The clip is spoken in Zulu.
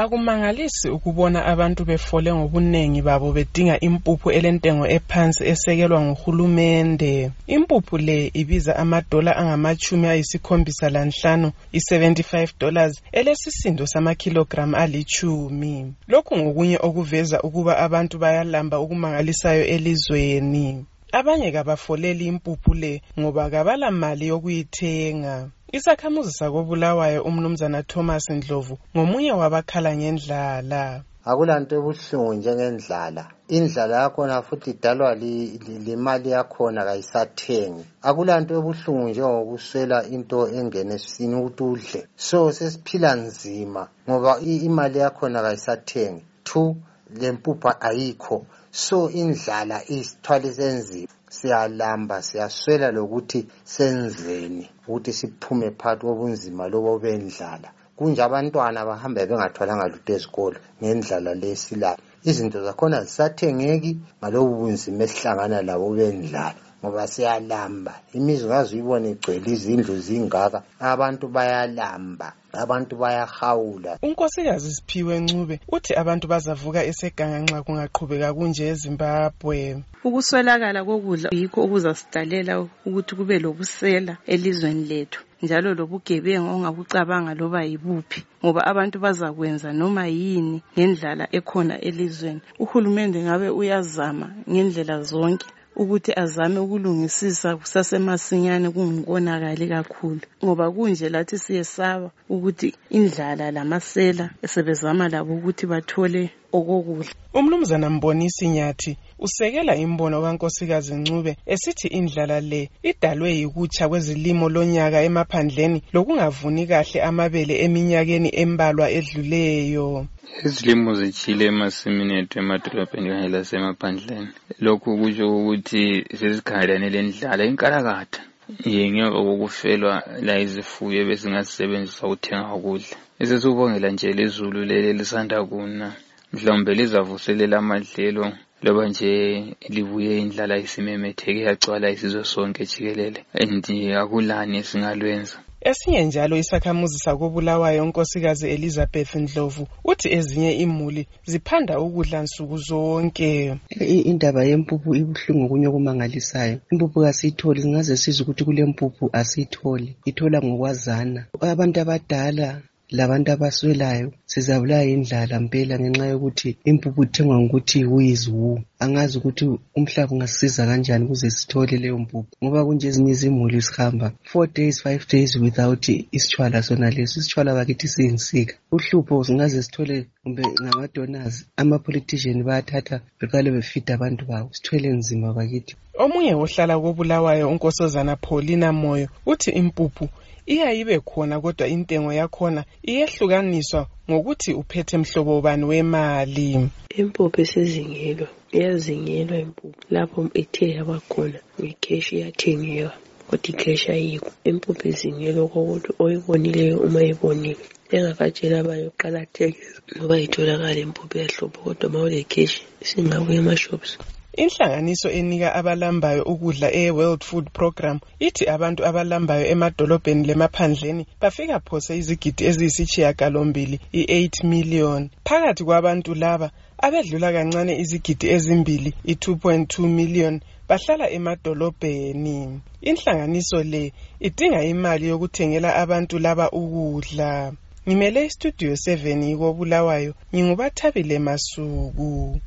Akumangalisi ukubona abantu befole ngobuningi babo bedinga impuphu elentengo ephansi esekelwa nguhulumende. Impuphu le ibiza amadola angamachumi ayisikhombisa lanhlanu, i-75 dollars, elesisindo samakhilogramu alichumi. Lokhu ngokunye okuveza ukuba abantu bayalamba okumangalisayo elizweni. Abanye kabafoleli impuphu le ngoba kabala mali yokuyithenga. Isakhamuzi sakobulawayo umnumzana Thomas Ndlovu ngomunye wabakhala ngendlala. akulanto ebuhlungu njengendlala. Indlala yakhona futhi idalwa limali yakhona kayisathengi. Akulanto ebuhlungu njengokuswela into engena esisini ukuthi udle. So sesiphila nzima ngoba imali yakhona kayisathengi. Two lempupha ayikho. So indlala isithwalise nzima siyalamba siyaswela lokuthi senzeni ukuthi siphume phakathi kobunzima lobo bendlala kunje abantwana bahamba bengathwalanga lutho ezikolo ngendlala lesilayo izinto zakhona zisathengeki ngalobu bunzima esihlangana labo bendlala ngoba siyalamba. Imizi ngaze uyibone igcwele izindlu zingaka. Abantu bayalamba abantu bayahawula. Unkosikazi siphiwe ncube uthi abantu bazavuka eseganga nxa kungaqhubeka kunje ezimbabwe. Ukuswelakala kokudla yikho okuzasidalela ukuthi kube lobusela elizweni lethu njalo lobugebengu ongabucabanga loba yibuphi ngoba abantu bazakwenza noma yini ngendlala ekhona elizweni. Uhulumende ngabe uyazama ngendlela zonke. Ukuthi azame ukulungisisa kusasemasinyane kungonakali kakhulu. Ngoba kunje lathi siyesaba ukuthi indlala lamasela sebezama labo ukuthi bathole okokudla. Umnumzana mbonisi nyathi usekela imbono kankosikazi ncube esithi indlala le idalwe yikutsha kwezilimo lonyaka emaphandleni lokungavuni kahle amabele eminyakeni embalwa edluleyo. Izilimo zitshile emasimini ethu emadolobheni kanye lasemaphandleni. Lokhu kutsho ukuthi sesikhangelane lendlala inkalakatha. Ye ngemva kokufelwa la izifuyo ebesingazisebenzisa ukuthenga ukudla. Esesibongela nje lezulu leli lisanda kuna. Mhlawumbe lizavuselela amadlelo loba nje libuye indlala isimemetheke yagcwala isizwe sonke jikelele. And akulani esingalwenza? Esinye njalo isakhamuzi sakobulawayo unkosikazi elizabeth ndlovu uthi ezinye imuli ziphanda ukudla nsuku zonke. Indaba yempuphu ibuhlungu okunye okumangalisayo impuphu kasiyitholi singaze sizwe ukuthi kulempuphu asiyitholi. Ithola ngokwazana. Abantu abadala labantu abaswelayo sizabulawa yindlala mpela ngenxa yokuthi impuphu ithengwa ngokuthi who is who. Angazi ukuthi umhlaba ungasisiza kanjani ukuze sithole leyo mpuphu ngoba kunje ezinye izimuli sihamba four days five days without isitshwala sona leso isitshwala bakithi siyinsika uhlupho singaze sithole kumbe ngama-donors ama-politician bayathatha beqale befida abantu babo sithwele nzima bakithi. Omunye ohlala kobulawayo unkosazana paulina moyo uthi impuphu iyayibe khona kodwa intengo yakhona iyehlukaniswa ngokuthi uphethe mhlobo bani wemali? Impuphu isizingelwa iyazingelwa impuphu. Lapho ithe yabakhona ikheshi iyathengiwa kodwa ikheshi ayikho. Impuphu izingelwa kokuthi oyibonileyo uma ibonile. Engakatshela abanye uqala athenge ngoba itholakala impuphu yahlupho kodwa ma ulekheshi singabuya emashops inhlanganiso enika abalambayo ukudla e-world food program ithi abantu abalambayo emadolobheni lemaphandleni bafika phose izigidi eziyisitshiyagalombili i-8 million. Phakathi kwabantu laba abedlula kancane izigidi ezimbili i-2.2 million bahlala emadolobheni. Inhlanganiso le idinga imali yokuthengela abantu laba ukudla. Ngimele istudio 7 yikobulawayo ngingubathabile masuku.